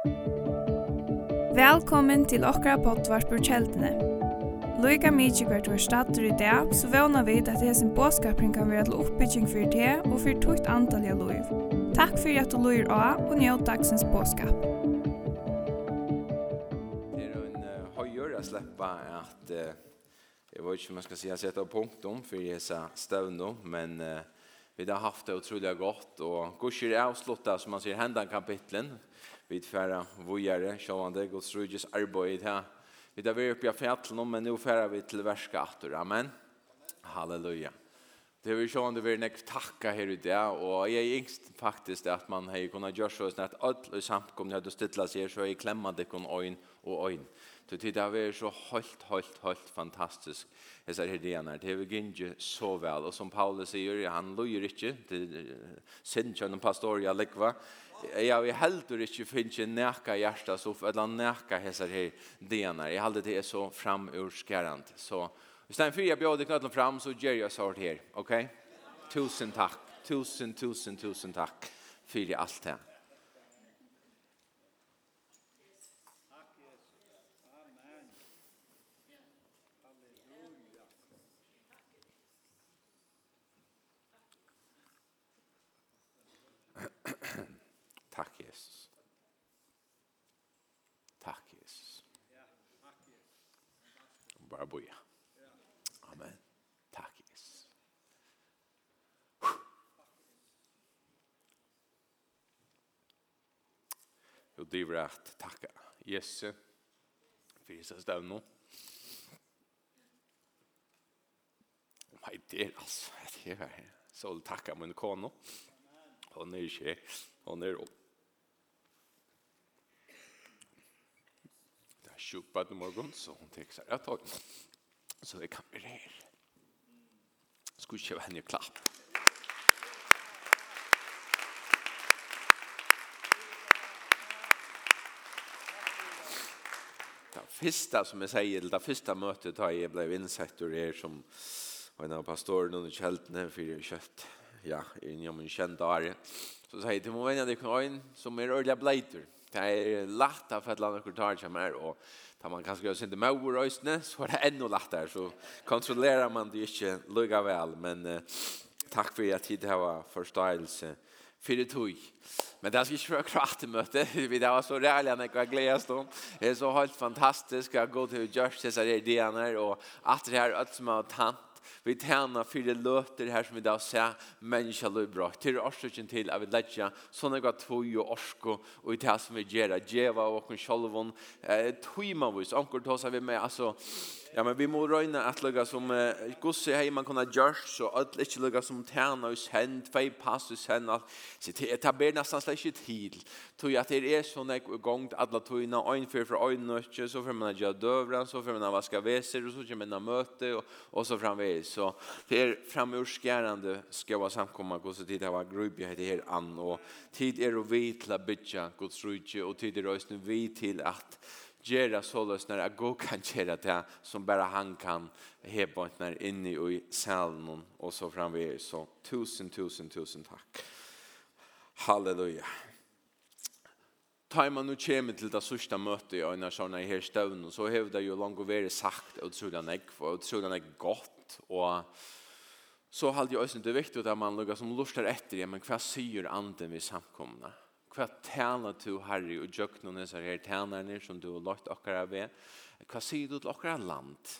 Velkommen til okra pottvarpur kjeldene. Loika mykje hvert var stater i dag, så vana vi at hesen båskapring kan være til oppbygging for det og for tukt antall av loiv. Takk for at du loir av og njød dagsens båskap. Det er en uh, høyere å slippe at, uh, jeg vet ikke om jeg skal si at jeg setter punktum for jeg sa støvnum, men uh, vi har haft det utrolig godt, og gusher er avsluttet, som man sier, hendan kapitlen, vi færa vujare, sjåvande, Guds rujus arbeid her. Vi tar vi opp i fjallet men nå færa vi til verska. Amen. Halleluja. Det vi sjåvande vi nek takka her i dag, og jeg er yngst faktisk at man hei kunna gjør så at alle samkomne hadde stittla seg, så jeg klemma dekkon øyn og øyn. Så det har vært så helt, helt, helt fantastisk. Jeg ser her igjen her. Det har vært så vel. Og som Paulus sier, han løyer ikke. Det er sin kjønn pastor jeg lekva ja, är heldur ur inte finns en näka så för att hesar häsar här denar. Jag hade det er så fram ur skärant. Så istället för jag bjöd dig knallen fram så ger jag sort här. Okej? Okay? Tusen tack. Tusen, tusen, tusen tack för allt det. bara boja. Amen. Tack Jesus. Jo, det var att tacka Jesus för Jesus dövn. Hva er det, altså? Det er så å takke min kone. Hun er ikke, hun er opp sjuk på morgon så hon tänker sig här, jag Så det kan bli det här. Skulle köpa henne klapp. Det första som jag säger, det första mötet har jag blivit insett ur er som en av pastoren under kälten för jag kött. Ja, i en jämn känd dag. Så säger jag till mig att det är en som är örliga blejter. Mm Det er lett av et eller annet tar som er, og da man kanskje gjør sin til mauer og østene, så er det enda lett der, så kontrollerer man det ikke lukka vel, men uh, takk for at tid har forståelse fyrir tog. Men det er ikke for å til møte, vi det var så rælig enn jeg var gledes om. Det er så helt fantastisk, jeg har gått til å gjøre disse ideene, og at det her, alt som har tant, vi tjänar för det löter här som vi då ser människa lov bra. Till orsaken till att vi lägger sådana gott två och orsko och i det som vi gör. Geva och självon. Eh, Tujmanvis. Ankor tar sig vi med. Alltså Ja, men vi må røyne at lukka som uh, gusse hei man kunna gjørs, så at ikke lukka som tjena hos hend, fei pass hos hend, alt. Så det ber nesten slett ikke til. Tog at det er sånn ek gongt alla togina, øyn fyr fra øyn nøtje, så fyrir man gjør døvran, så fyrir man vaska veser, og så kjem man møte, og, og så framveis. Så det er framurskærande skjøva samkomma gusse tid det var grubje hei her an, og tid er vi til a bytja guds rujtje, og tid er vi til at gjøre så när at går kan gjøre det som bare han kan hebont når inne i salen og så framvis så tusen tusen tusen takk. Halleluja. Ta man nu kommer til det sørste møtet i en sånne i her støvn, så har det jo langt vært sagt og tror det er og tror det er godt og så har det jo også det viktig at man lukker som lustar etter, ja, men hva sier anden vid samkomna? hva tjener du, Herre, og gjøkken og neser her tjenerne som du har lagt akkurat ved? Hva sier du til akkurat land?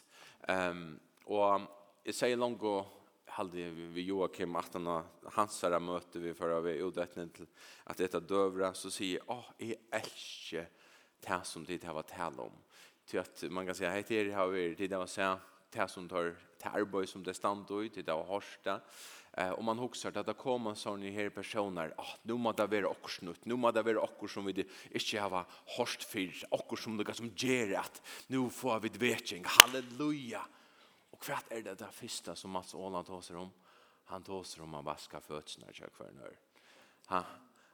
Um, og jeg sier langt og halde vi Joakim at han hans här møte vi förra vi odrätten til at dette dövra så sier jeg oh, jeg elsker det som de har varit tal om. til at man kan säga, hei till er har vi det där var säga, det som tar det arbete som det stand ut, det där var hårsta, Eh om man huxar att det kommer såna här personer. Ah, nu måste det vara också snutt. Nu måste det vara också som vi inte har hörst för. Också som det som ger att nu får vi vetching. Halleluja. Och kvart är det där första som Mats Åland tar om. Han tar om att vaska fötterna kör för nu. Ha.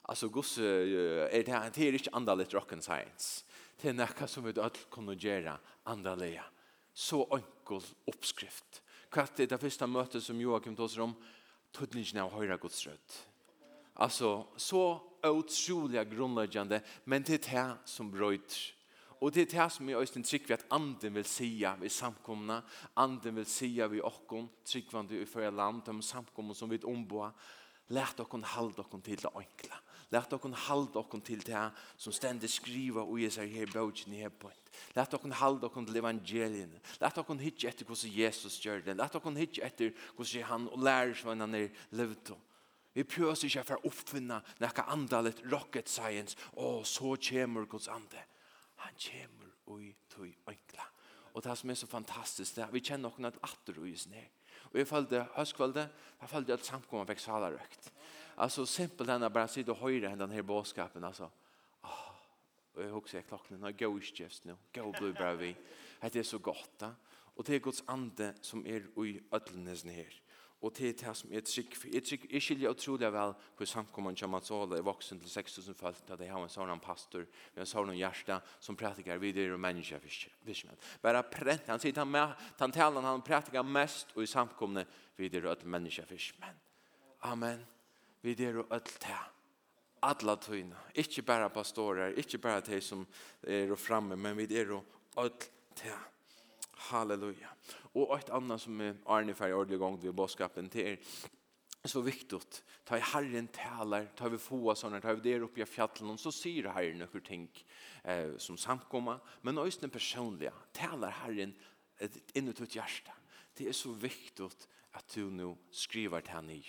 Alltså gus är det här det är inte rock and science. Det är något som vi öll kunde göra andaliga. Så enkel uppskrift. Kvart är det första mötet som Joakim tar om tøtningen av høyre Guds rødt. Altså, så utrolig grunnleggende, men det er det som brøyder. Og det er det som er øyne trygg ved at anden vil sija ved samkomna, anden vil sija ved okkon, tryggvande i førre land, de samkomna som vi omboa, lät okkon halda okkon til det enkla. Lært okkun halda okkun til det som stendig skriva og ge sig her bøtjen i her point. Lært okkun halda okkun til evangelien. Lært okkun hitje etter hvordan Jesus gjør det. Lært okkun hitje etter hvordan han og lærer seg han er levd. Vi prøver ikke for å oppfinne nekka andalet rocket science. Å, så kommer Guds ande. Han kommer ui tog enkla. Og det som er så fantastisk, det er vi kjenner noen at atter ui sned. Og jeg følte høstkvalde, jeg følte at samkommet vekk salarøkt. Alltså simpelt henne bara sitta och höra den här bådskapen. Alltså, åh, och jag huxar klockan, när jag går just nu, gå blue bara vi. Det är så gott. Och det är Guds ande som är i ödlenheten här. Og til det som er trygg, jeg, trygg, jeg skiljer utrolig vel hvor samkommende kommer til alle er voksen til 6.000 folk, at de har en sånn pastor, med en sånn hjerte som pratikar videre og mennesker vismen. Bare prænt, han sier han, han taler han pratikar mest og i samkommende videre og til mennesker vismen. Amen. Vi er jo ødelt her. Alla tøyna. ikkje bare pastorer, ikkje bara de som er framme, men vi er og ødelt her. Halleluja. Og et annet som er Arne færre ordentlig gang vi bådskapen til er, så viktigt. Ta i Herren talar, ta vi få sånne, ta vi der oppe i fjällen och så sier Herren noen ting eh, som samkomma. Men også den personliga, talar Herren in i ditt hjärta. Det är så viktigt att du nu skriver han i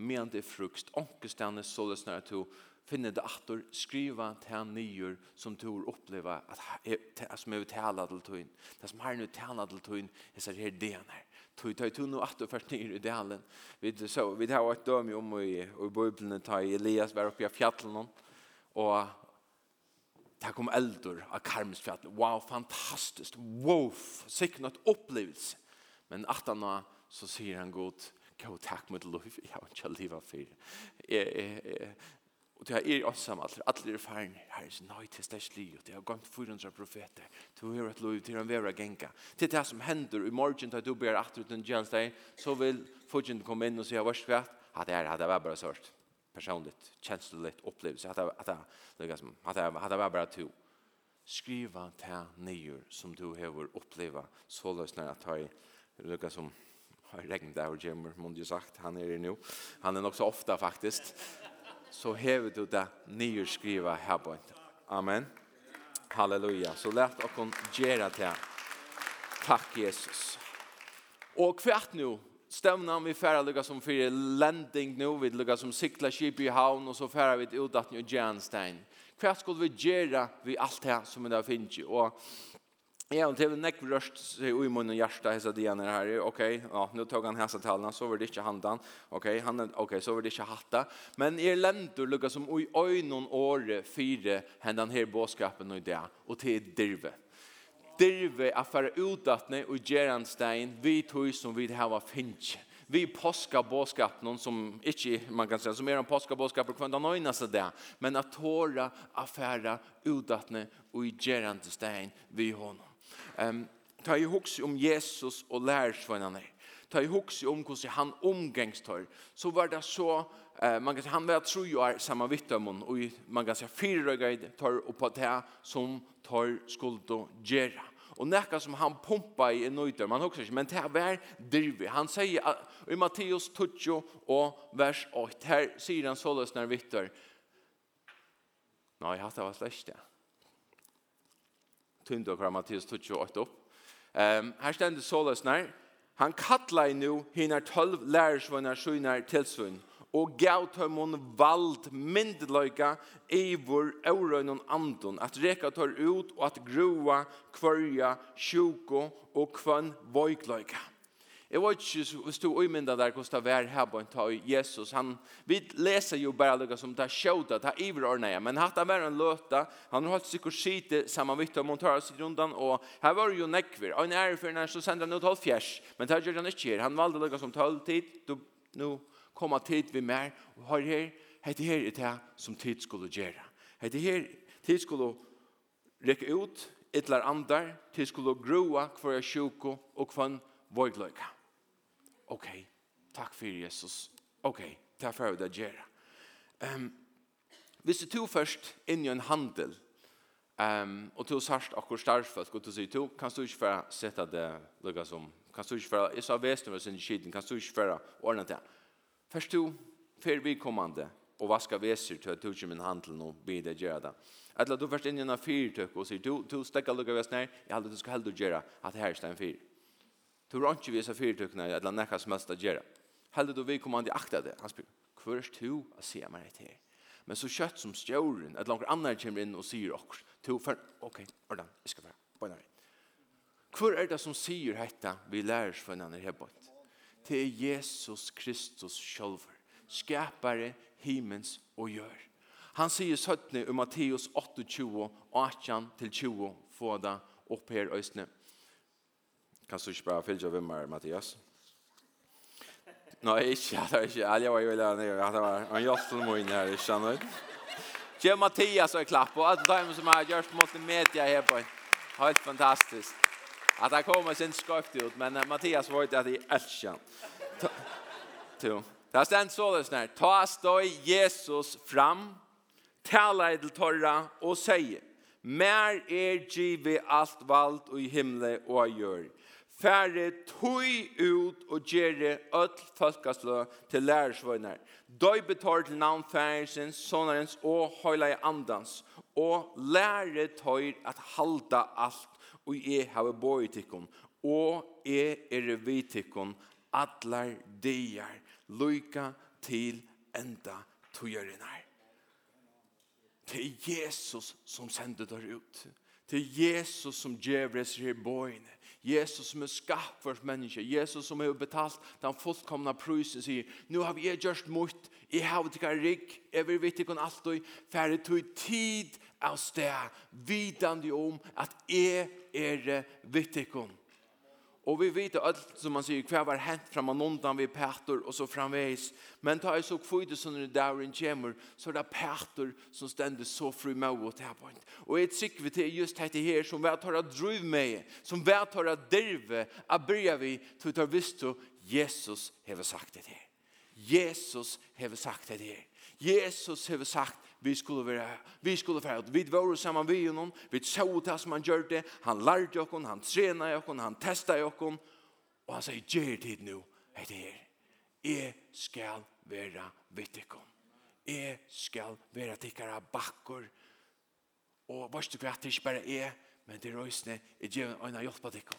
men det er frukt, ångestene så det snart to, finne det atter, skriva til nyer som to oppleva at det som er tala til tøyen, det som har nu tala til tøyen, jeg ser her det her. Tøy tøy tøy nu atter først nyer i delen. Vi så, vi har et døm om i, i Bibelen, ta Elias var oppe i fjallen, og det kom eldur av Karmsfjallet. Wow, fantastiskt. Wow, sikkert opplevelse. Men att han så sier han gott, gå takk mot lov, jeg har ikke livet for. Og det er åndsam alt, alle er ferdig, her er nøy til størst og det har gått 400 profeter, du har et lov til en vera genga. Til det som hender i morgen, da du ber at du uten tjenesteg, så vil fortjent komme inn og si, hva er det, det er, det var bare sørst, personligt, kjensligt, opplevelse, at det, at det, at det, at var bare to. Skriva til nyer som du har oppleva, så løsner at ta i det som, har regnet der og gjemmer, må du sagt, han er det nå. Han er nok så ofte faktisk. Så hever du det nye skriva her på. Amen. Halleluja. Så lett å kunne gjøre det. Takk, Jesus. Og kvart nå, stevna vi færa lukka som fyrir landing nu, vi lukka som sikla skip i havn, og så færa vi ut at nu Janstein. Hvert skulle vi gjøre vi alt det som vi da finner. Og Ja, og til nekk rørst röst i munnen hjärta hesa dianer här. Okej, ja, nu tog han hesa talna så var det inte handan. Okej, han okej, så var det inte hatta. Men er lendur lukka som oj oj någon år fyra händan här boskapen och det och till dirve. Dirve affär utdatne och Geranstein vi tog som vi hava finch vi påska bådskap någon som inte man kan säga som är en påska bådskap på kvanta nöjna så där men att tåra affära udatne och i stein vi honom Ehm ta i hugsi om Jesus og lærersvennerne. Ta i hugsi om hur han omgengst her. Så var det så, eh, man kan si, han var tro ju är samma vittamon, og man kan säga fyra guide tar upp på det som tar skuld og gera. Og nekka som han pumpa i en nøyder, man husker ikke, men det var dirvi. Han sier i Matteus 20 og vers 8, her sier han såles når vittar, Nei, hatt det var slett det tynd og Mattias 28 opp. Um, her stender såløsner. Han kattler nu hinner tolv lærersvunner syner tilsvunn, og gav on vald myndløyga i vår øvrøyn og andon, at reka tar ut og at grua, kvørja, sjuko og kvønn vøygløyga. Jeg vet ikke hvis du umynda der hvordan det var her på en tag Jesus. Han, vi leser jo bare lukka som det er sjåta, det er iverordna ja. Men hatt det var en løta, han har hatt sikkert skite sammen vitt om hun tar sitt rundan, og her var jo nekver. Og en ære for når så sender han ut halv fjers, men det gjør han ikke her. Han valgte lukka som tolv tid, du nå kommer tid vi mer, og har her, hette her er det som tid skulle gjøre. Hette her, tid skulle rekke ut, etlar andre, tid skulle groa hver sjuko og hver vojgløyka ok, takk for Jesus, ok, det er for det gjøre. Um, hvis du tog først inn i en handel, um, og tog sørst akkurat starffolk, og du sier, du kan du ikke for å sette det, lukket som, kan du ikke for å, jeg sa vesen over sin skiden, kan du ikke for å ordne det. Først du, før vi kommande, og vaska veser til at du ikke min handel nå, blir det gjøre det. Eller du først inn i en fyrtøk og sier, du, du stekker lukket vesen her, jeg hadde du skal heller gjøre at det her er en fyrt. Du har ikke vise fyrtøkene eller nekka som helst å gjøre. Heldig du vedkommende akta det. Han spør, hvor er du å se meg rett her? Men så kjøtt som stjøren, et langt annar kommer inn og sier okker. Du, for, ok, ordan, jeg skal være, bøyna vi. Hvor er det som sier hetta vi lærer oss for en annen hebot? Det er Jesus Kristus sjølver, skapare himens og gjør. Han sier søttene i Matteus 28, 18-20, få det opp her østene. Kan du ikke bare fylle av meg, Mathias? Nei, ikke, det er ikke. Alle var jo veldig nere. Det var en jostel må inn her, ikke sant? Kjell Mathias har klapp, og alle dem som har gjort multimedia her på. Helt fantastisk. At han kommer sin skøyft ut, men Mathias var ikke at jeg elsker han. Det er stendt så det snart. Ta støy Jesus fram, tala i til torra og sier, Mer er givet alt valgt og i himmelen og gjør færre tøy ut og gjere öll folkaslø til lærersvøyner. Døy betar til navn færesens, sonarens og høyla i andans, og lære tøy at halda alt og jeg hava boi tikkun, og jeg er vi tikkun, atlar dier, til enda tøyarinar. Det er Jesus som sender dere ut. Det er Jesus som gjevres her bøyne. Jesus som er skapt for menneske, Jesus som har betalt den fullkomna prysen, sier, nu har vi gjort mot, jeg har ikke rik, jeg vil vite ikke alt og færre tog tid av sted, vidande om at jeg er vittikon. Og vi vet alt som man sier, hva var hent fram av nondan vi Petor og så framveis. Men ta i så kvide som når dæren kommer, så er det Petor som stender så fru med og til point. Og jeg trykker vi til just dette her som vi tar at driv med, som vi tar at drive, at bryr vi til å ta visst Jesus hever sagt det her. Jesus har sagt det her. Jesus har sagt vi skulle vara vi skulle vara vi var samman vi honom vi såg det som han gjorde han lærte oss han trener oss han testade oss och han säger ge tid nu hei det her. Jeg skall vara vittikom Jeg skall vara tikkere backor och vart du vet ikke bare er, men det er røysene, jeg gjør en hjälp på av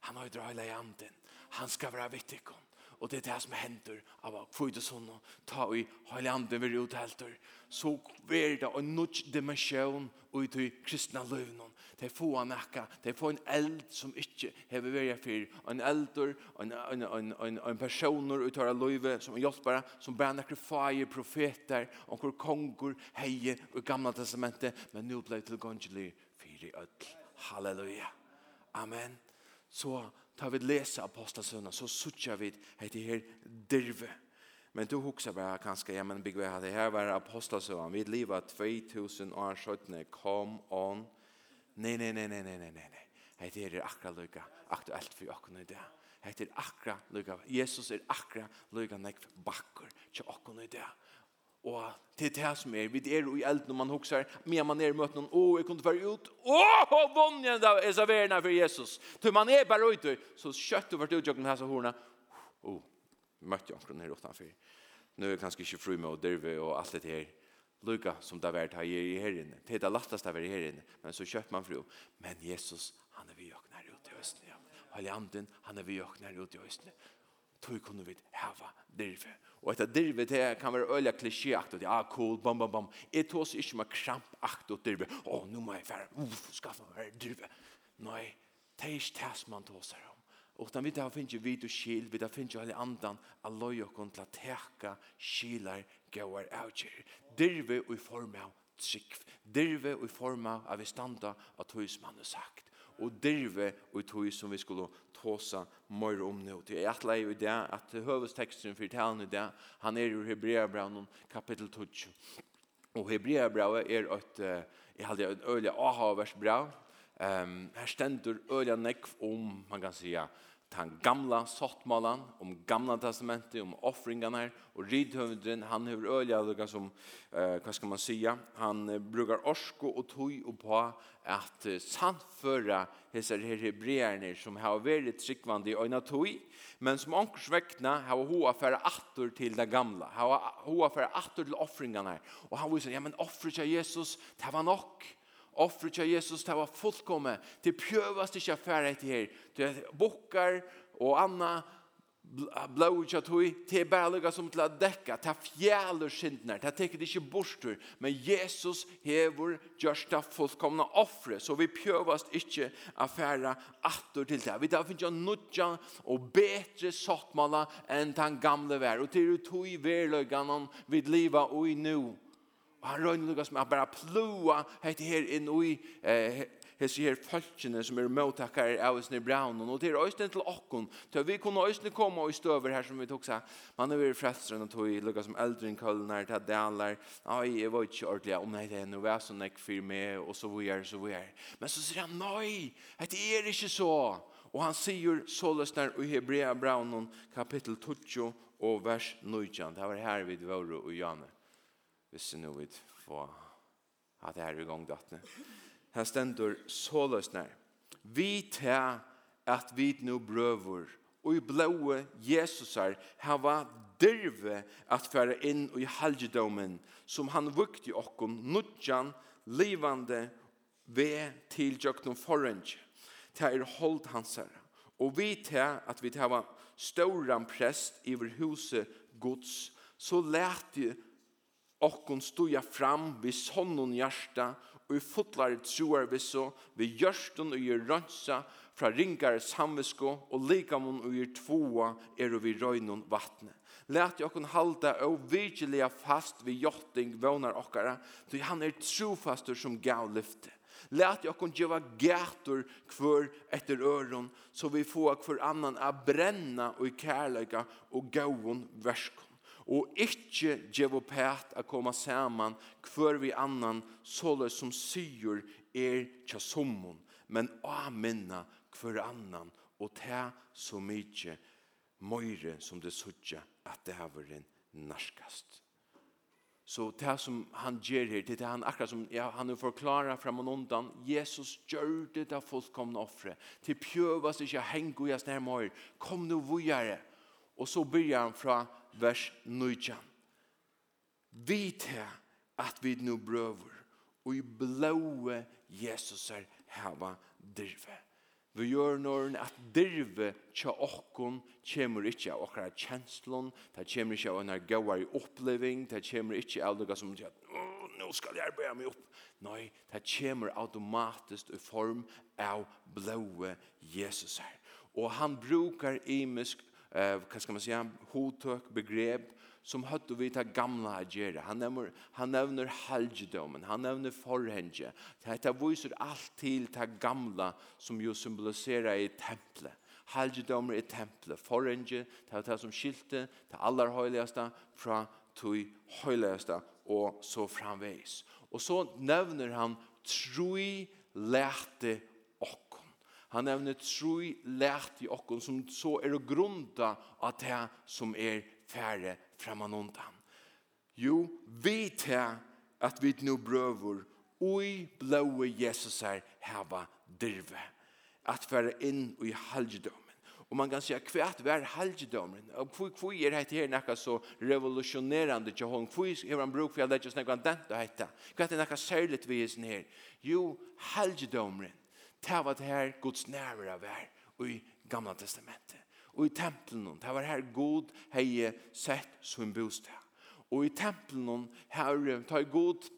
han har jo dragit i anden han ska vara vittikom Og det er det som hender av kvøydesonen, ta i hele andre ved uthelter, så er det en nødt dimensjon ut i kristna løvnen. Det er få en ekka, det er få en eld som ikke har vært for, en elder, en, en, en, en, en personer ut av løve som er hjelpere, som bare nekker fire profeter, og hvor konger heier i gamla testamentet, men nå ble det tilgångelig fire ødel. Halleluja. Amen. Så tar vi lesa apostasønna, så suttjar vi etter her dirve. Men du huksar bara kanskje, ja, men Bigve, det her var apostasønna, vi liva 2000 år 17, come on. Nei, nei, nei, nei, nei, nei, nei, nei. Hette her er akkurat lykka, aktuelt for okkene i det. Hette er akkurat lykka, Jesus er akkurat lykka nek bakker til okkene i det. Og det er det som er, vi er i elden når man hokser, men man er i møten, og jeg kunne være ut, og vann igjen da, jeg serverer for Jesus. Så man er bare ute, så kjøtt og vært utjøkken med hese og hårene, og møtte jeg omkring her utenfor. Nå er jeg kanskje ikke fru med å dyrve og alt det her. lukka som det har vært her i her inne. Det er det letteste å være her inne. Men så kjøtt man fru. Men Jesus, han er vi åkner ut i høsten. Ja. Helliganden, han er vi åkner ut i høsten tog kunne vi hava dirve. Og etter dirve det kan være øyla klisjéakt, og det er cool, bam, bam, bam. Jeg tog oss ikke med krampakt og dirve. Å, nå må jeg fære, uff, skaffa meg dirve. Nei, det er ikke det som man tog seg om. Og da vi da finner vidt og skil, vi da finner alle andan, alløy og kun til å teka skilar gauar avgjer. Dirve og i form av trikv. Dirve og i form av vi standa av tog som han har sagt. Og dirve og i tog som vi skulle tåsa mer om nu. Det er at leie i det, at høvesteksten for talen i det, han er i Hebreabraun kapittel 12. Og Hebreabraun är ett, jeg hadde et øyelig aha-vers bra. Um, här ständer öliga nekv om, man kan säga, den gamla sottmålen, om gamla testamentet, om offringarna här. Och ridhövdren, han har öliga lukar som, eh, vad ska man säga, han brukar orsko och tog och på att eh, sannföra dessa här hebreerna som har varit tryggvande i öjna tog, men som omkurs väckna har hoa färre attor till det gamla, har hoa färre attor till offringarna här. Och han visar, ja men offret av Jesus, det var nog offret til Jesus det var fullkomme. Det prøvast ikke affære etter her. Det er bokkar og anna blåu til tog. Det er bare som til å dekka. Det er fjæler syndene. Det er tekket ikke bortur. Men Jesus hever gjørst det fullkomna offre. Så vi prøvast ikke affære atter til det. Vi tar finnes nudja og betre sottmala enn den gamle vær. Og til tog verløkene vid liva og i nu og han røyner lukkast med at bare plua hette her inn i eh, hese her folkene som er mottakare av oss nere braun og det er òsne til okkon, til vi kunne òsne komme og støver her som vi tok seg, man er vi frelstrøyne tog i lukka som eldren kølner, til dalar nei, jeg var ikke ordentlig, om nei, det er noe som nek fyr med, og så vi er, så vi er. Men så sier han, nei, det er ikke så. Og han sier så løsner i Hebrea braun kapittel 20 og vers 19, det var her vi var og Janne hvis vi nå vil få at det her i gang dattene. Her stendur såløs. Vi tar at vi nu brøver og i blåe Jesusar hava dyrve at fære inn i halgedomen som han vukti okkon nudjan livande ve til jøknum forrenge. Det er holdt hans her. Og vi tar at vi tar hava stauran prest iver huset gods så lærte okkon stuja fram vi sånnon hjärsta og i fotlar troar vi så vi gjørsten og gjør rønsa fra ringare samvisko og likamon og gjør tvoa er og vi røynon vattne. Læt jo okkon halda og virkelige fast vi jotting vånar okkara, ty han er trofastur som gav lyfte. Lät jag kunna geva gätor kvar etter öron så vi får kvar annan a brenna og i kærleika og gåvon verskon og ikkje djevo pæt a koma saman kvar vi annan såle som syr er tja sommon, men a minna kvar annan og ta så mykje møyre som det suttja at det har vært narskast. Så det som han gjør her, det er han akkurat som ja, han har forklaret frem og undan, Jesus gjør det der fullkomne offre, til pjøvast ikke henge og jeg snærmøyre, kom nu vujere, og så byrjar han fra vers 9. Vi til at vi nå brøver, og i blåe Jesus er heva dirve. Vi gjør når at dirve tja okkon kommer ikke av okkara kjenslon, det kommer ikke av en gauar i oppleving, det kommer ikke av noe som sier nå skal jeg arbeide meg opp. Nei, det kommer automatisk i form av blåe Jesus her. Og han brukar imisk eh, vad ska man säga, hotök, begrepp som hött och vita gamla agera. Han nämner, han nämner halgedomen, han nämner förhänge. Det här visar allt till det gamla som ju symboliserar i templet. halgedomen i templet, forhenge, det här som skilte, det allra heligaste från tui heligaste og så framveis. Og så nämner han trui lærte Han nevner tru lært i okkon som så er å grunda av det som er færre framanundan. Jo, vi til at vi nu brøver oi blåe Jesus her heva dirve. At være inn i halgedom. Og man kan säga kvärt var halgedömen. Och hur hur är det här näka så revolutionerande til hon Hva er han bruk för att lägga snäggan dent Hva hetta. det nekka særligt vi är her? Jo halgedömen det var det her Guds nærmere vær i gamla testamentet. Og i tempelen, det var her god hei sett som bostad. Og i tempelen, her tar god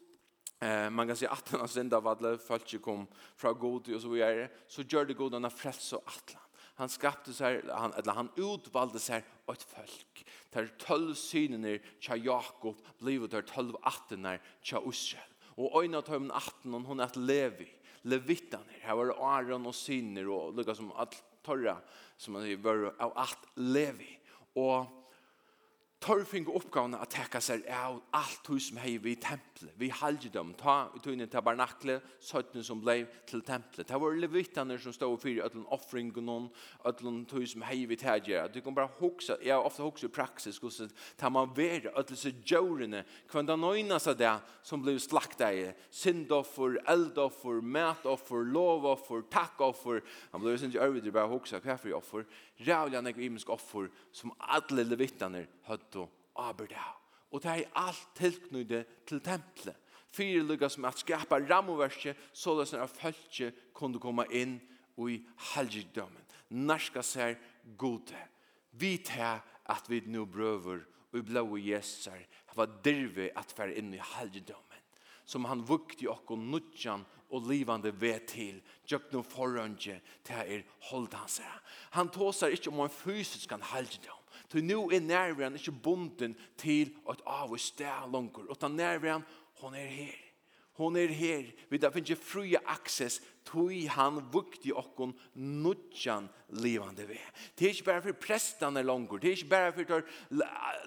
Eh, man kan si at han har synda av alle folk som kom fra god og så videre, så gjør det god han har frelst og atlan. Han skapte seg, han, eller han utvalde seg et folk. Der tølv synene tja Jakob blivet der tølv attener tja Israel. Og øyne av tøymen atten, hun er et levi levittan Her var det Aron og syner og lukka som alt torra som man sier var av alt levi. Og torfing uppgavna att täcka seg av alt hus som hej i tempelet. Vi haljer dem ta ut in i søttene som blev til tempelet. Det var levitaner som stod för att en offring och någon hus som hej vid tädjer. Du kan bara jeg har ofta huxa i praxis hvordan tar man ver att det så jorene kvanda nojna seg det som blev i. syndoffer, eldoffer, matoffer, lovoffer, takkoffer. Han blev sen ju över det bara for kaffe offer. Rävlan och imisk offer som alle levitaner hade høvdu arbeid av. Og det er alt tilknyttet til tempelet. Fyre lykkes som at skapa rammeverket, så det er følge kunne komme inn i helgdommen. Norska ser gode. Vi tar at vi nå brøver og blå gjesser var dirve at fer inn i helgdommen. Som han vukte i og nudjan og livande ved til, Gjøk no forrønge, til er holdt han seg. Han tåser ikke om en fysisk helgdom, Så nu er nærværen ikke bonden till att av och stär långt. Utan nærværen, hon er her. Hon er her. Vi da finner ju fria access tog han vukt i okkon nudjan livande vi. Det er ikke bare for prestene langer. Det er ikke bare for å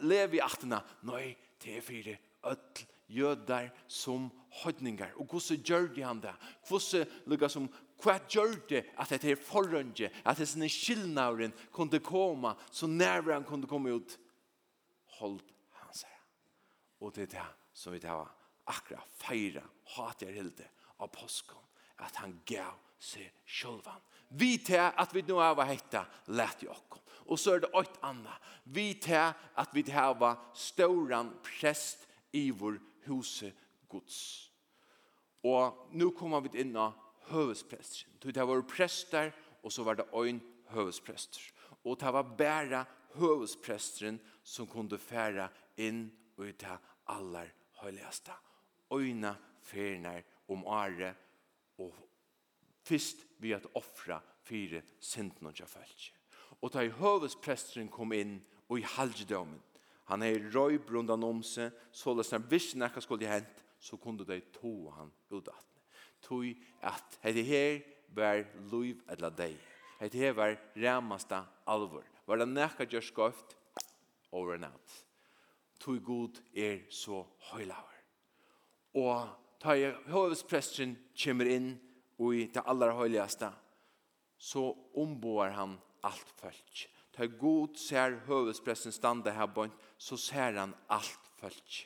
leve i atterna. Nei, det er for det öll som hodningar. Og hvordan gjør de han det? Hvordan lukka som hva gjør det at dette er forrønge, at denne skillnauren kunne komme, så nærmere han kunne komme ut. Hold han seg. Og det er det som vi tar akkurat feire, hater hilde av påsken, at han gav seg sjølvan. Vi tar at vi nå har hette, lett i åkken. Og så er det åt anna. Vi tar at vi tar var ståran prest i vår huset gods. Og nå kommer vi inn av høvesprester. Det var prester, og så var det øyn høvesprester. Og det var bare høvespresteren som kunne fære inn og ut av aller høyligste. Øyne ferner om året, og først vi at offra fire sinten og kjaffeltje. Og da høvespresteren kom inn og i halvdommen, han er røy brundan om seg, så løsner hvis nekka skulle hent, så kunne de to han utdatt tog at hette her var liv eller deg. Hette her var ramasta alvor. Var det nekka gjør skoft over natt. Tog god er så høylaver. Og ta jeg høvespresten kommer inn og i det aller høyligaste så omboar han alt folk. Ta god ser høvespresten standa her bort så ser han alt folk.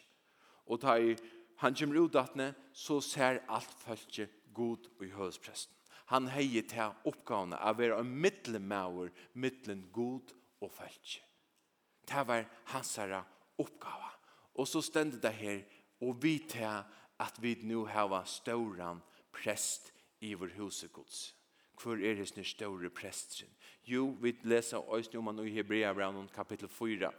Og ta jeg han kommer ut at så ser alt følge god i høvespresten. Han heier til oppgavene av å være en middelmauer, middelen god og følge. Det var hans herre oppgave. Og så stendte det her, og vi til at vi nå har ståren prest i vår husegods. Hvor er det sånne store prestren? Jo, vi leser oss om han i Hebrea, kapittel 4,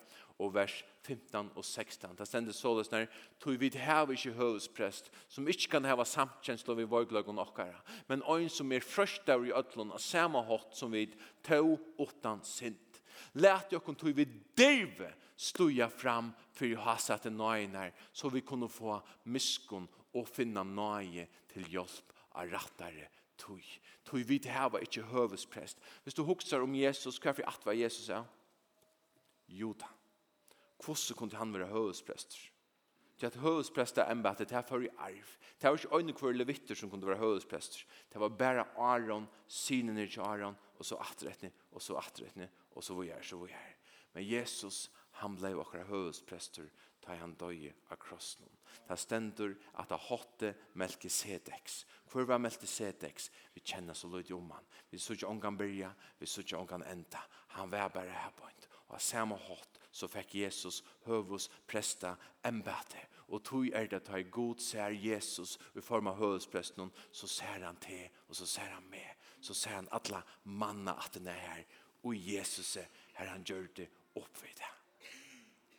og vers 15 og 16. Det stender såles når «Tog vid hev ikke høvesprest, som ikke kan heva samtkjenslo vid og okkara, men øyn som er frøst der i ødlån av samme hatt som vi tog åttan sint. Læt kun tog vi dirve stuja fram for jo hasa til nøyner, så vi kunne få miskon og finna nøye til hjelp av rattare tog. Tog vid heva ikke høvesprest. Hvis du huksar om Jesus, hva er for at var Jesus er? Juda hvordan kunne han være høvesprester? Til at høvesprester embetet, det var i arv. Det var ikke øyne hver levitter som kunne være høvesprester. Det var bare Aron, synen i Aron, og så atrettene, og så atrettene, og så vi er, så vi er. Men Jesus, han ble akkurat høvesprester, ta han døye av krossen. Det stender at han hatt Melkisedeks. Hvor var Melkisedeks? Vi kjenner så løyde om han. Vi så ikke ångan byrja, vi så ikke ångan enda. Han var bare her på en. Og samme hatt så fikk Jesus høvus presta embete. Og tog er det at god ser Jesus i form av høvuspresten, så ser han til, og så ser han med. Så ser han alle manna at den er her, og Jesus er her han gjør det oppvidt.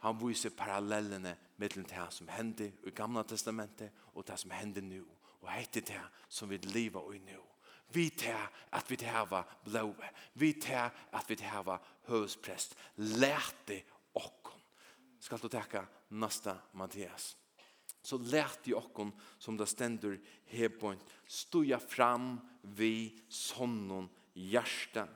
Han viser parallellene mellom det som hendte i gamla testamentet og det som hendte nå. Og hette det som vi lever i nå. Vi tar at vi tar blåve. Vi tar at vi tar høvesprest. Lært det okkon. Skal du teka nasta Mattias. Så lät i okkon som det stendur hebon stoja fram vi sonnon hjärsta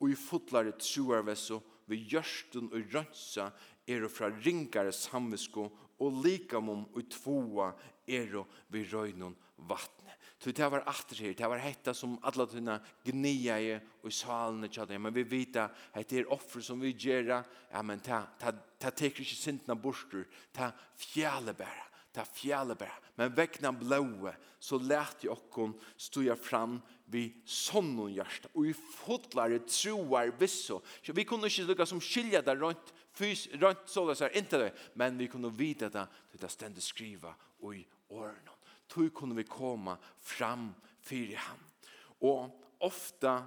og i fotlare troarvesso vi hjärsten og rönsa er fra ringare samvisko og likamom og tvåa er vi røynon vattne. Så det var atter her, det var hetta som alla tunna gnia i og i salene tjadda, men vi vita at det er offer som vi gjerra, ja, men ta, ta, ta teker ikke sintna borster, ta fjale ta fjale men vekna blåe, så let jeg okkon stuja fram vi sånnon hjärsta, og vi fotlare troar visso, så vi kunne ikke lukka som skilja der rundt, fys, rundt sålesar, inte det, men vi kunne vita det, det stendet skriva og i årene tog kunne vi komme fram for ham. Og ofta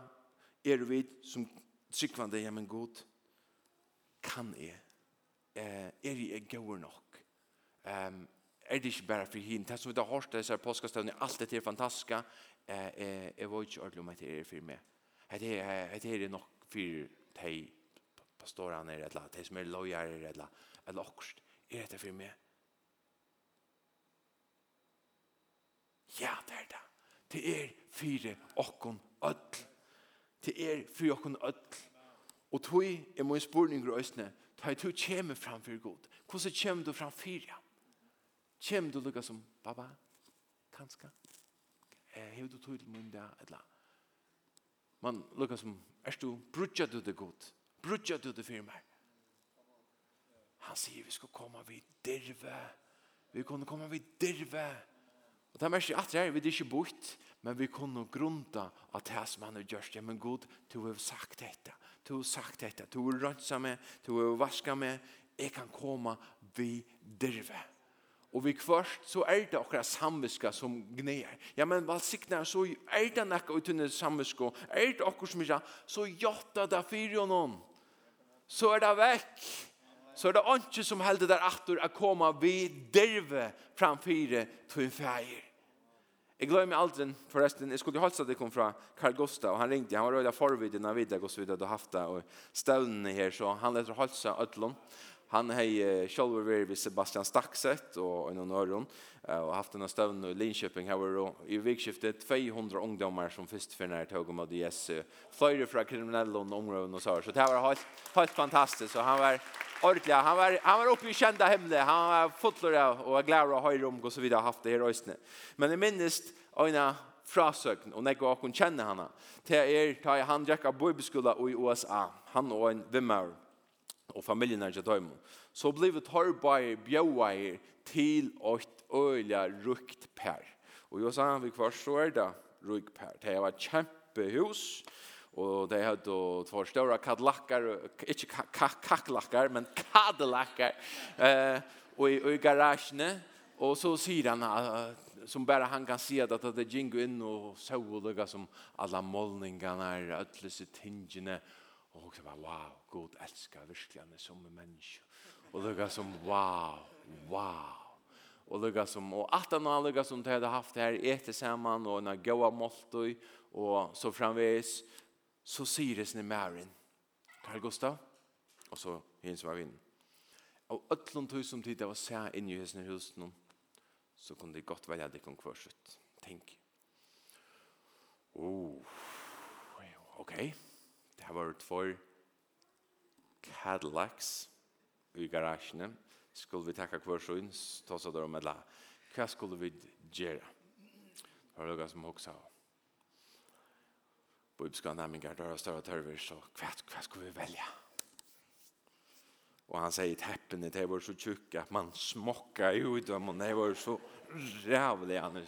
er vi som tryggvande, ja, men god, kan jeg? Eh, er jeg god nok? Um, er det ikke bare for henne? Det som vi har hørt disse påskastøvnene, alt dette er fantastisk. Eh, eh, jeg var ikke ordentlig om at det er for meg. Det er nok for de pastorene, eller de som er lojere, eller eller akkurat. Er det for meg? Ja, det er det. Det er fire okkon ødl. Det er fire okkon ødl. Og tog er min spurning i østene, ta i tog kjemme framfor god. Hvordan kjem du fram fyrir? Kjem du lukka som, baba, kanska, hev du tog til mun da, etla. Man lukka som, er du, brudja du det god? Brudja du det firma? Han sier vi skal komme vid dirve. Vi kunne komme vid dirve. Og det er mest i at her, vi er ikke bort, men vi kunne grunda at det som han har gjort, ja, men god, du har sagt dette, du har sagt dette, du har rønsa meg, du har vaska meg, jeg kan komme vi dirve. Og vi kvørst, så er det akkurat samviska som gneer. Ja, men valsikna, så er det nekka utunne samviska, er det akkurat som ikke, så jotta det fyrir og noen. Så er det vekk. Så er det ikke som helder der atur å komme vi dirve framfyre til en feir. Jeg glemmer aldri, forresten, jeg skulle holde det kom fra Carl Gustav, og han ringte, han var røyda forvidden av vidda, så vidt hadde haft det, og støvnene her, så han lette holde seg ødlån, Han har själv varit vid Sebastian Staxet och en annan och haft en stövn i Linköping. Här var i vikskiftet 200 ungdomar som först för när tog om det yes flöjde från kriminella områden och så så det var helt helt fantastiskt. Så han var ordentlig han var han var uppe i kända hemle han var fotlor och var glad och höjde om och så vidare haft det här ösne men i minst ena frasøkn og nekva okkur kjenne hana. til er ta han drekka bibelskola i USA, han og en vimmer, og familjen er ikke døymen, så ble vi torrbeier bjøveier til et øyla rukt per. Og jo sa han vi kvar så er det rukt per. Det var kjempehus, og det hadde två stora kadlackar, ikke kaklackar, men kadlackar, eh, og i, i garasjene, og så sier han som bara han kan se att det gingo in och så olika som alla målningarna är ödlösa tingene Og hun var, wow, god elskar virkelig han er som en menneske. Og lukka som, wow, wow. Og lukka som, og alt anna lukka som de hadde haft her, ete saman, og en gaua måltøy, og så framvis, så sier det sin mæren. Karl Gustav, og så hins var vinn. Og ötlund tog som tid det var sæ inn i hins husen, så kunne de godt velja det kom kvarsutt. Tenk. Oh, ok. Ok. Det var två Cadillacs i garagen. Skulle vi takka kvar så in ta så der om alla. Hva skulle vi göra? Har noe som också har. Bibelska nämningar där och större törver så kvart kvart ska vi välja. Och han säger täppen det var så tjocka att man smockar ut dem och det var så rävliga.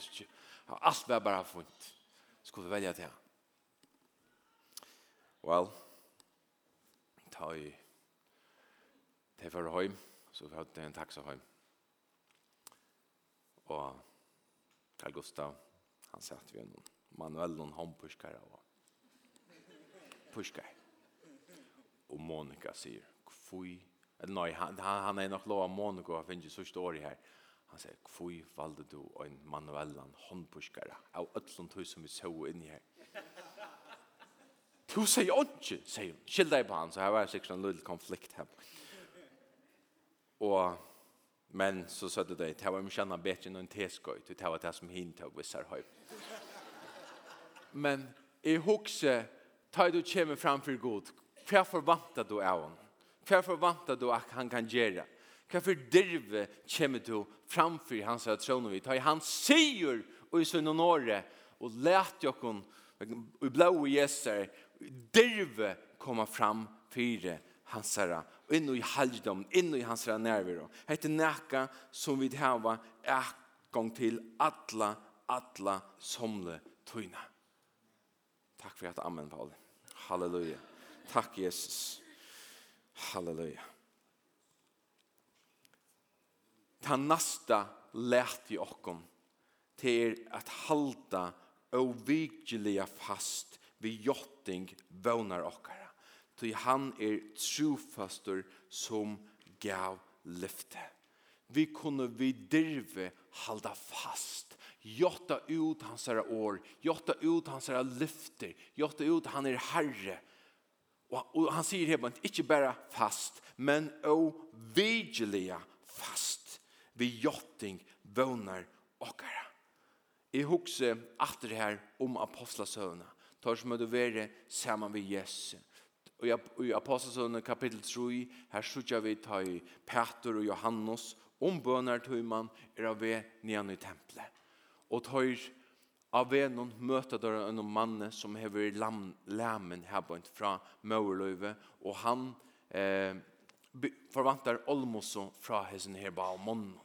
Allt var bara funt. Skulle vi välja till. Well, ta i til for høym, så vi hadde en taxa høym. Og Carl Gustav, han satt vi en manuell noen håndpuskere og puskere. Og Monika sier, kvui, eller nei, han, han er nok lov av Monika, han finner ikke sørste året her. Han sier, kvui valde du en manuell håndpuskere av ötlund høy som vi så inni her. Du sier ikke, sier hun. Skill jeg på han, så her var det sikkert en liten konflikt her. Og, men så sa det, det var mye annet bedre enn en teskøy, det var det som hintog vissar høy. Men jeg husker, ta du kommer framfor god, hva forvantar du av honom? Hva forvantar du at han kan gjøre? Hva for dirve kommer du framfor hans vi Ta i hans sier og i sunn og og let jokken, og blå i Jeser, derve komme fram fyre hansara, inn i halvdom, inn i hansara nerver. Hette näka som vi hava en gang til alla, alla somle tøyna. Takk for at amen, Paul. Halleluja. Takk, Jesus. Halleluja. Ta nasta lært i okkom til at halda og vigiliga fast vi jotting vånar okkara. Ty han er trofastur som gav lyfte. Vi kunne vi dirve halda fast. Jotta ut hans herra år. Jotta ut hans herra lyfter. Jotta ut han er herre. Og han sier her, ikke bare fast, men og vigilia fast. Vi jotting vånar okkara. Jeg husker atter her om apostlasøvna tar som att være sammen med Jesus. Og i Apostlagärningarna kapittel 3 her söker vi ta i Peter og Johannes om bønner til man er av nere i tempelet. Og tar av ved noen møter der en mann som har lam lammen her på inte från Mörlöve han eh forvantar olmoso från hesen här på månen.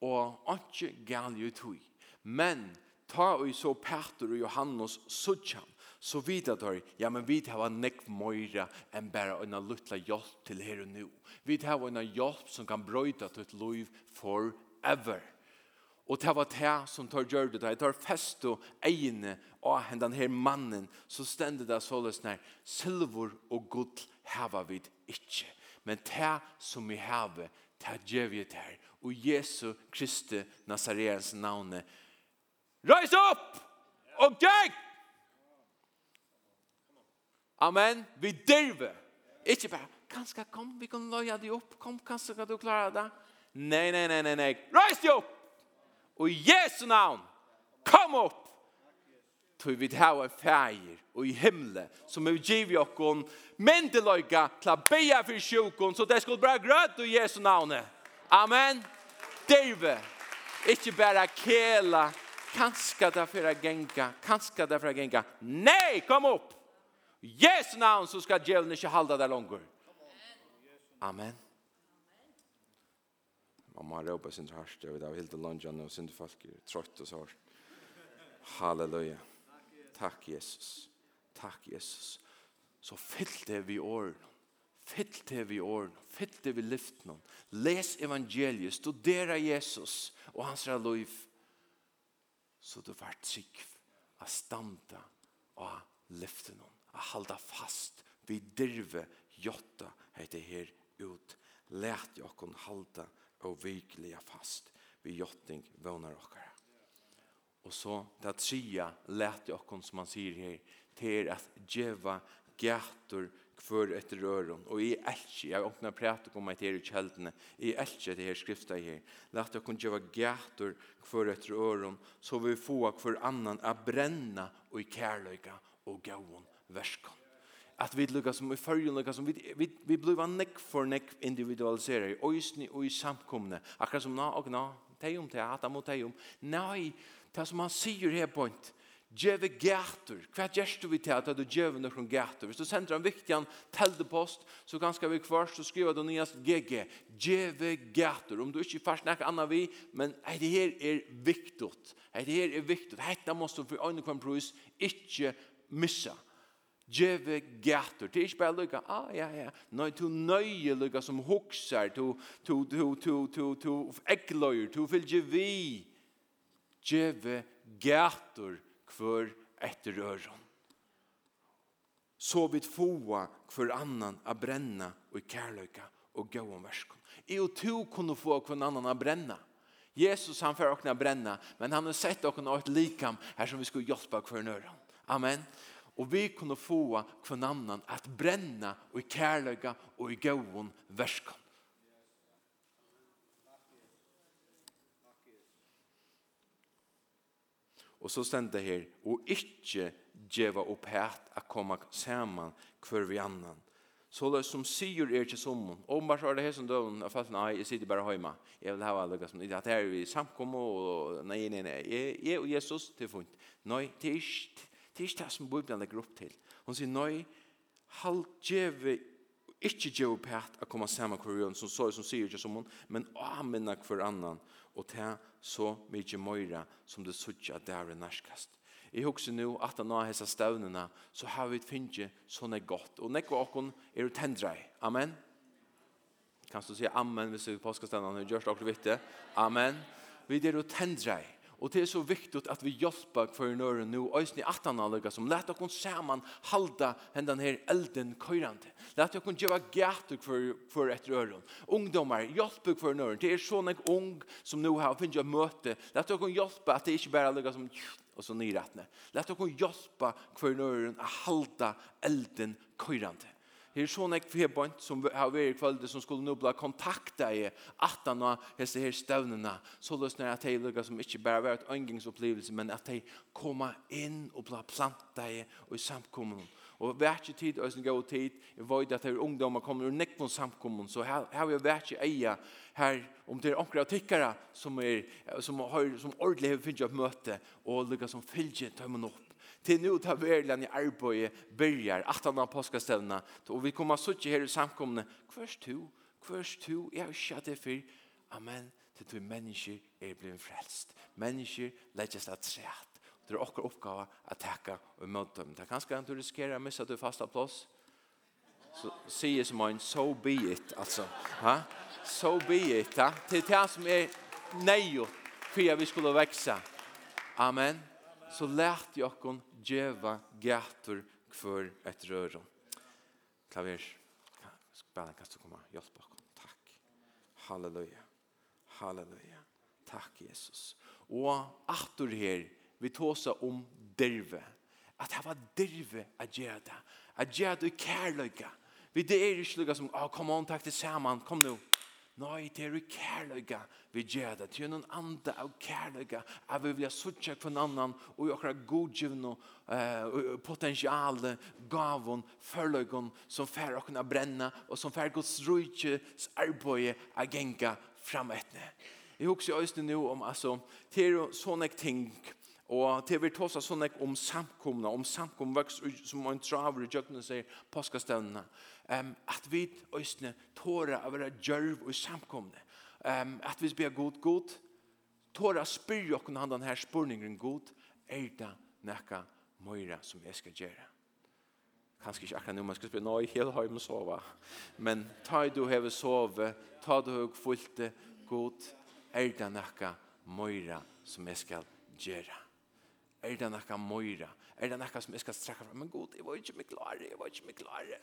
Og ikke galt jo tog. Men ta og så Peter og Johannes söker så vet jag ja men vi har en neck moira en bara en lilla hjälp till här och nu. Vi har en hjälp som kan brøyta til ett liv forever. Og det var det som tar gjør det Det tar fest og egne av den her mannen, så stender det så løsne her. Silver og gull hava vi ikke. Men det som vi heva, det gjør vi det her. Og Jesu Kristi Nazarens navne. Rise opp! Og gikk! Amen. Vi dirve. Ikke bare, kanskje kom, vi kan løye deg opp. Kom, kanskje kan du klare det. Nei, nei, nei, nei, nei. Røys deg opp! Og i Jesu navn, kom opp! Tog vi det en feir og i himle, som er giv i okkon mendeløyga til å beja for sjukon så det skulle bare grøt i Jesu navne. Amen. Dirve. Ikke bare kela. Kanskje det for å genga. Kanskje det for å genga. Nei, kom opp! Jesu navn så skal djevelen ikke halda der langer. Amen. Mamma råpa sin harst, jeg vet av hilde lonjan og sin folk er trøtt og sårt. Halleluja. Takk Jesus. Takk Jesus. Så fyll det vi åren. Fyll det vi åren. Fyll det vi lyften. Les evangeliet. Studera Jesus og hans liv. Så du vart trygg av standa og lyften halda fast vi dirve jotta heter her ut. Lät kon halda og vikliga fast vi jotting vånar okkara. Og så det tria lät kon som man sier her til at djeva gator kvör ett röron och i elche jag öppnar prata om att det är källorna i elche det här skrifta här låt jag kunna göra gator kvör ett röron så vi får för annan att bränna och i kärleka och gåon verskon. At vi lukka som i fyrjun lukka som vi, vi, vi bliva nekk for nekk individualiserar i oisni og i samkomne. Akkurat som na og na, teium te, hata mot teium. Nei, det som han sier her point, Gjeve gætur. Hva gjerst du vi til at du gjeve noen gætur? Hvis du sender en viktig teldepost, så ganske vi kvar, så skriver du nyast GG. Gjeve gætur. Om du ikke fast nek anna vi, men ei, det her er viktigt. Ei, det her er viktigt. Hetta måste du for øyne kvann prøys ikke missa. Gjeve gætur. Det er ikke bare lykka, ah, ja, ja. Nei, to nøye lykka som hoksar, to, to, to, to, to, to, eggløyer, to fylgje vi. Gjeve gætur kvar etter øron. Så vidt foa kvar annan a brenna og i kærløyka og gauan verskon. I og to kunne få kvar annan a brenna. Jesus han får okna brenna, men han har sett okna et likam her som vi skulle hjelpa kvar nøron. Amen. Amen. Og vi kunne få kvann annan at brenna og i kärlega og i gåon värskan. Og så stendte her, og ikkje djeva opp hætt a koma saman kvar vi annan. Så det som sier er til sommen, om bare er det her som døven, jeg falt, nei, jeg sitter bare hjemme. Jeg vil ha alle som det at her er vi samkommer, og nei, nei, nei, jeg og Jesus til funnet. Nei, det er ikke, Det er ikke det som Bibelen legger opp til. Hun sier, nei, halv djeve, ikke djeve på hatt å komme sammen hver gang, som så, som sier ikke som hun, men amenna hver annan, og ta så mye møyre som det sier at det er nærskast. Jeg husker nå at han har hessa støvnene, så har vi finnet sånn er godt. Og nekva åkken er å tendra. Amen. Kan du si amen hvis du påskastendene har gjort akkurat vitt det? Amen. Vi er å tendra. Og det er så viktig at vi hjelper hver nøren nå, og i atanallega som let dere sammen halda hendan her elden køyrande. Let dere gjøre gæter for, for etter øren. Ungdomar, hjelper for nøren. Det er sånn en ung som nå har finnet å møte. Let dere hjelpe at det ikke bare er som og så nyrettene. Let dere hjelpe hver nøren å halda elden køyrande her er sånn ek ferbant som har vært i kvölde som skulle nubla kontakta i atan har hese her støvnene, så løsner jeg at de lukka som ikke bare var et øngingsopplevelse, men at de kommer inn og bla planta i og i samkommunen. Og vært ikke tid, og gå tid, jeg vet at her ungdommer kommer ur nekvån samkommunen, så her har vi vært ikke eia her, om det er omkring tykkere som, er, som, har, som ordentlig har finnet opp møte, og lukka som fylgje man opp til nu ta verlan i arbeidet byrjar, at han har påskastevna, og vi kommer suttje her i samkomne, hvers to, hvers to, jeg er ikke det for. amen, til du mennesker er blivit frelst. Mennesker legges at træt. Det er okkur oppgave at takka og møte dem. Det er ganske at du riskerer å missa du fasta plass. Så sier som en, so be it, altså. Ha? So be it, ha? Til det som er nøyot for at vi skulle veksa. Amen så lät jag kon geva gator för ett rör. Klavier. Spela kan du komma hjälpa oss. Tack. Halleluja. Halleluja. Tack Jesus. Och åter här vi tåsa om derve. Att det var derve att göra det. Att göra det i kärlöjka. Vi det är ju sluga som, ah, kom on, tack tillsammans, kom nu. Nei, det er kærløyga vi gjør det. Det er noen andre av kærløyga at vi vil suttje for en annan og gjøre godgivende og uh, potensiale gavon, førløygon som fer å kunne brenne og som fer gods rujtjes arbeid a genga fram etne. Jeg husker også nå om, altså, det er sånne ting Og til vi tåsa sånn om samkomna, om samkomna vaks som man traver i jøkken og sier påskastøvnene um, at vi øsne tåra av være djørv og samkomne. Um, at vi spyr god, god, tåra spyr okken han den her spurningen god, er det nekka møyra som jeg skal gjøre. Kanskje ikke akkurat nå, man skal spørre, nå er jeg helt høy jeg med sove. Men ta du heve sove, ta du heve fullt god, er det nekka møyra som jeg skal gjøre. Er det nekka møyre? Er det nekka som jeg skal strekke fram? Men god, jeg var ikke mye klare, jeg var ikke mye klare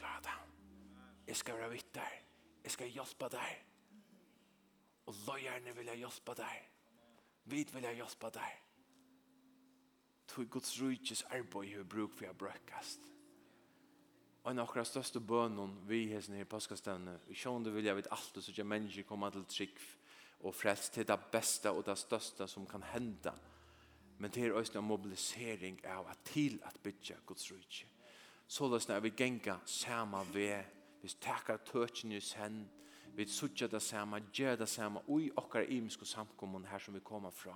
klare det. Jeg skal være vitt der. Jeg skal hjelpe deg. Og løgjerne vil jeg hjelpe deg. Vid vil jeg hjelpe deg. Tog Guds rujtjes arbeid i bruk for jeg brøkast. Og en av akkurat største bønnen vi har hesten her i påskastevne, vi sjående vil jeg vidt alt og sikkert mennesker kommer til trygg og frelst til det beste og det største som kan hende. Men det er også en mobilisering av at til at bytja Guds rujtjes så løsne er vi genga samme ved, vi takkar tøtjen i sen, vi suttja det samme, gjør det samme, ui okkar imiske samkommun her som vi kommer fra.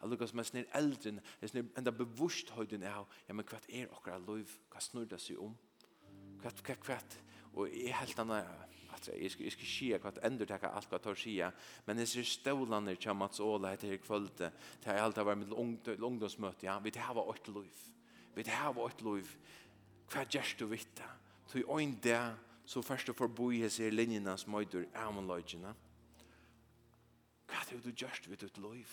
Jeg lukkar som er snir eldre, er snir enda bevurst høyden av, ja, men hva er okkar loiv, hva snur det seg om? Hva, hva, hva, og jeg helt anna, at jeg skal, jeg skal skia hva, endur takka alt hva tar skia, men jeg ser stålande kja Mats Åla etter her kvölde, til jeg helt av var mitt ungdomsmøte, ja, vi tar hava åkt loiv, vi tar hava åkt loiv, hva gjerst du vitt det? Så i øyn det, så først og forboi hans er linjene som møyder avmannløyene. Hva er det du gjerst vitt ut liv?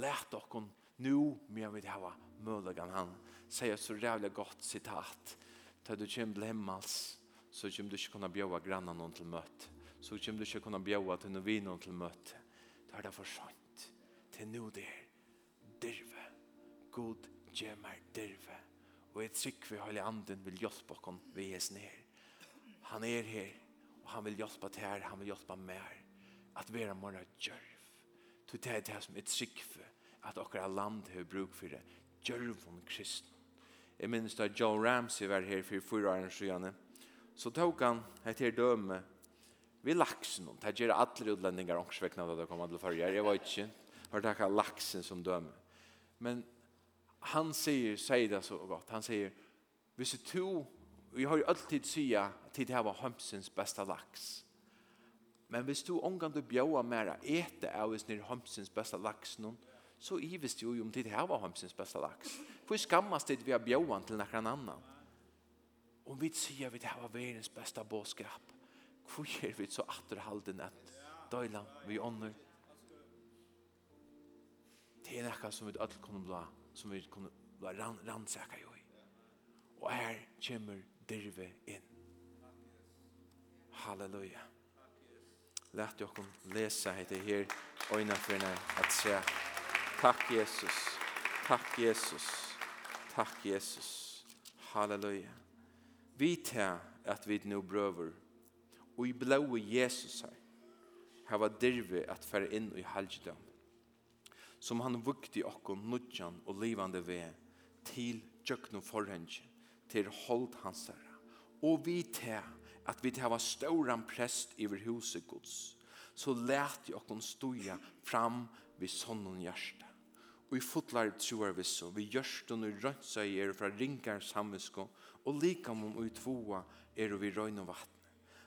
Lært dere nu med vi ha møllagan han. Sier så rævlig godt sitat. Ta du kjem til himmels, så kommer du ikke kunne bjøve grannan noen til møte. Så kommer du ikke kunne bjøve til noen vin noen til møte. Da er det for sant. Til nu der. Dirve. God gjør gjemmer dirve. Og jeg trykker vi hele Anden vil hjelpe oss vi er her. Han er her, og han vil hjelpe til her, han vil hjelpe mer. At vi er morgen djørv. Det er det som er trykker at dere land har bruk for det. Djørv om kristen. Jeg minnes da John Ramsey var her for fyra år siden. Så tok han et her døme vi laksen. Det gjør alle utlendinger ångsvekkene da de kommer til førre. Jeg var ikke. Har takket laksen som døme. Men han säger, säger det så gott. Han säger, hvis du, vi har ju alltid sya till det här var hömsens bästa lax. Men hvis du omgang du bjöa mera äta av oss när hömsens bästa lax någon, så ivis du ju om det här var hömsens bästa lax. För skammas det vi har bjöan till någon annan. Om vi säger vi det här var världens bästa båskap, hvor är vi så atterhalden att døyla vi ånder? Det er nekka som vi alt kommer blå som vi kunne ran, rannsaka jo i. Og her kommer dirve inn. Halleluja. Lært jo kun lesa hette her øyna for at se. Takk Jesus. Takk Jesus. Takk Jesus. Halleluja. Vi tar at vi nu brøver og i blåa Jesus her hava dirve at fer inn i halgdom som han vukti okkon nudjan og livande ve til tjøkno forhenge til hold hans. Og vi til at vi til hava stauran prest iver huset gods, så let i okkon stuja fram vi sonnen hjärsta. Og i fotlar troar vi så, vi gjørst og rønsa i er fra ringar samvisko, og likam om utvoa er vi røyn og vattne.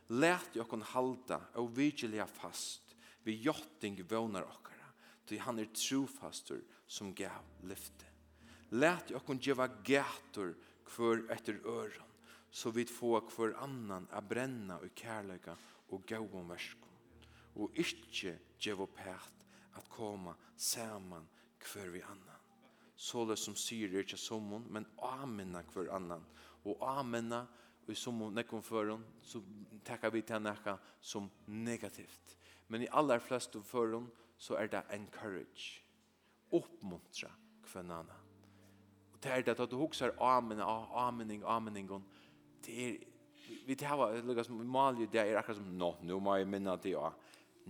Lät jag kon halda og vigilia fast, vi jotting vånar okkar Ty han er trofastur som gav lyfte. Lät jag kun geva gator kvar efter öron så vi få kvar annan a bränna och kärleka och gå om Og Och inte geva pärt att komma samman kvar vi annan. Såle som syr är inte sommon men amena kvar annan. Och amena och som nekon föron så takkar vi til nekka som negativt. Men i allar flesta föron så er det encourage. Oppmuntra kvennene. Og det er det at du husker amen, amening, amening, det er vi det er lukka som malje det er akkurat som nå, nå må jeg minna det er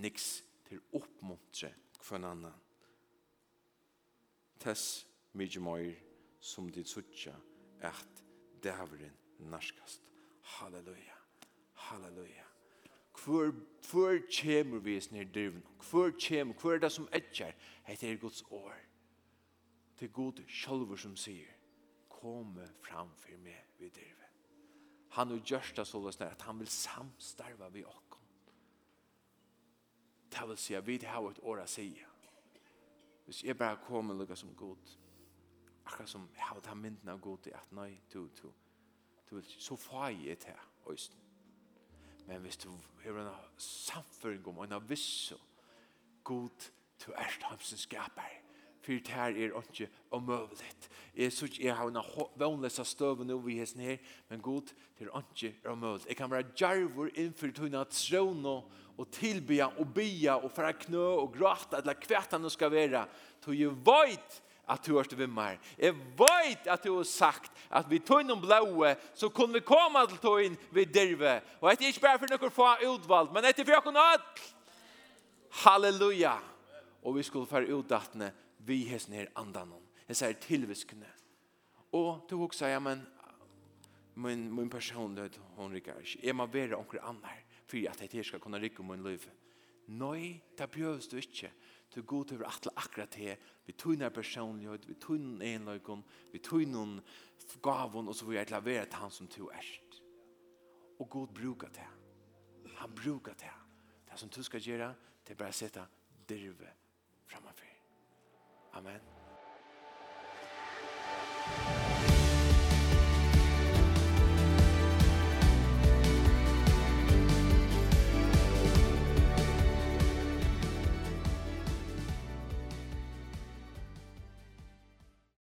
niks til oppmuntre kvennene. Tess mykje møyr som dit suttja at dæveren narskast. Halleluja. Halleluja. Hvor, hvor kommer vi oss ned i driven? Hvor kommer, hvor er det som etkjer? Det er Guds år. Det er Gud selv som sier, kom fram for meg vid driven. Han har gjørst det sånn at han vil samstarve vi oss. Det vil si at vi har et år å si. Hvis jeg bare kommer lukket som god, akkurat som jeg har tatt mynden av god, at nei, du, du, du vil så får jeg til øyne. Men hvis du har en samføring om en visso, god du er hamsen skaper, for det her er ikke omøvelig. Jeg synes ikke jeg har en vannløs av støven over i hesten her, men god, det er ikke omøvelig. Jeg kan være djervor innenfor tunne trono, og tilbya og bya og fra knø og gråta, eller hva det nå skal være. Så jeg vet at du hørte til mer. Jeg vet at du har sagt at vi tog noen blåe, så kunne vi komme til tog inn ved dirve. Og etter ikke bare for noen få utvalgt, men etter for noen alt. Halleluja! Og vi skulle få utdattene, vi har sånne her andan om. Jeg sier tilviskende. Og du også sier, ja, men min, min person personlighet, hun rikker ikke. Jeg må være noen andre, for at jeg skal kunne rikke min liv. Nei, det behøves du ikke. Nei, til god til at akkurat til vi tunnar personlighet, vi tunnar enløykon, vi tunnar gavon, og så vil jeg lavere til han som to erst. Og god brukar det. Han brukar det. Det som du skal gjøre, det er bare å sette dirve framför. Amen. Amen.